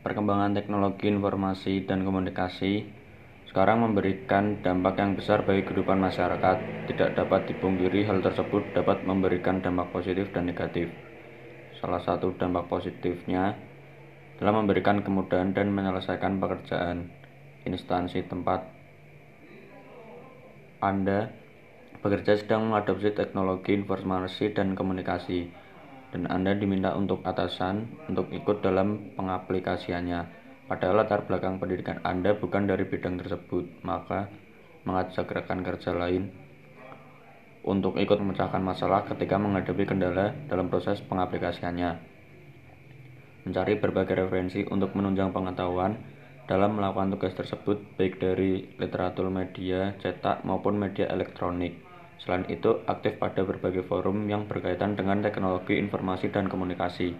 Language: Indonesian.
Perkembangan teknologi informasi dan komunikasi sekarang memberikan dampak yang besar bagi kehidupan masyarakat. Tidak dapat dipungkiri hal tersebut dapat memberikan dampak positif dan negatif. Salah satu dampak positifnya adalah memberikan kemudahan dan menyelesaikan pekerjaan instansi tempat Anda bekerja sedang mengadopsi teknologi informasi dan komunikasi dan Anda diminta untuk atasan untuk ikut dalam pengaplikasiannya. Padahal latar belakang pendidikan Anda bukan dari bidang tersebut, maka mengajak rekan kerja lain untuk ikut memecahkan masalah ketika menghadapi kendala dalam proses pengaplikasiannya. Mencari berbagai referensi untuk menunjang pengetahuan dalam melakukan tugas tersebut baik dari literatur media cetak maupun media elektronik. Selain itu, aktif pada berbagai forum yang berkaitan dengan teknologi informasi dan komunikasi.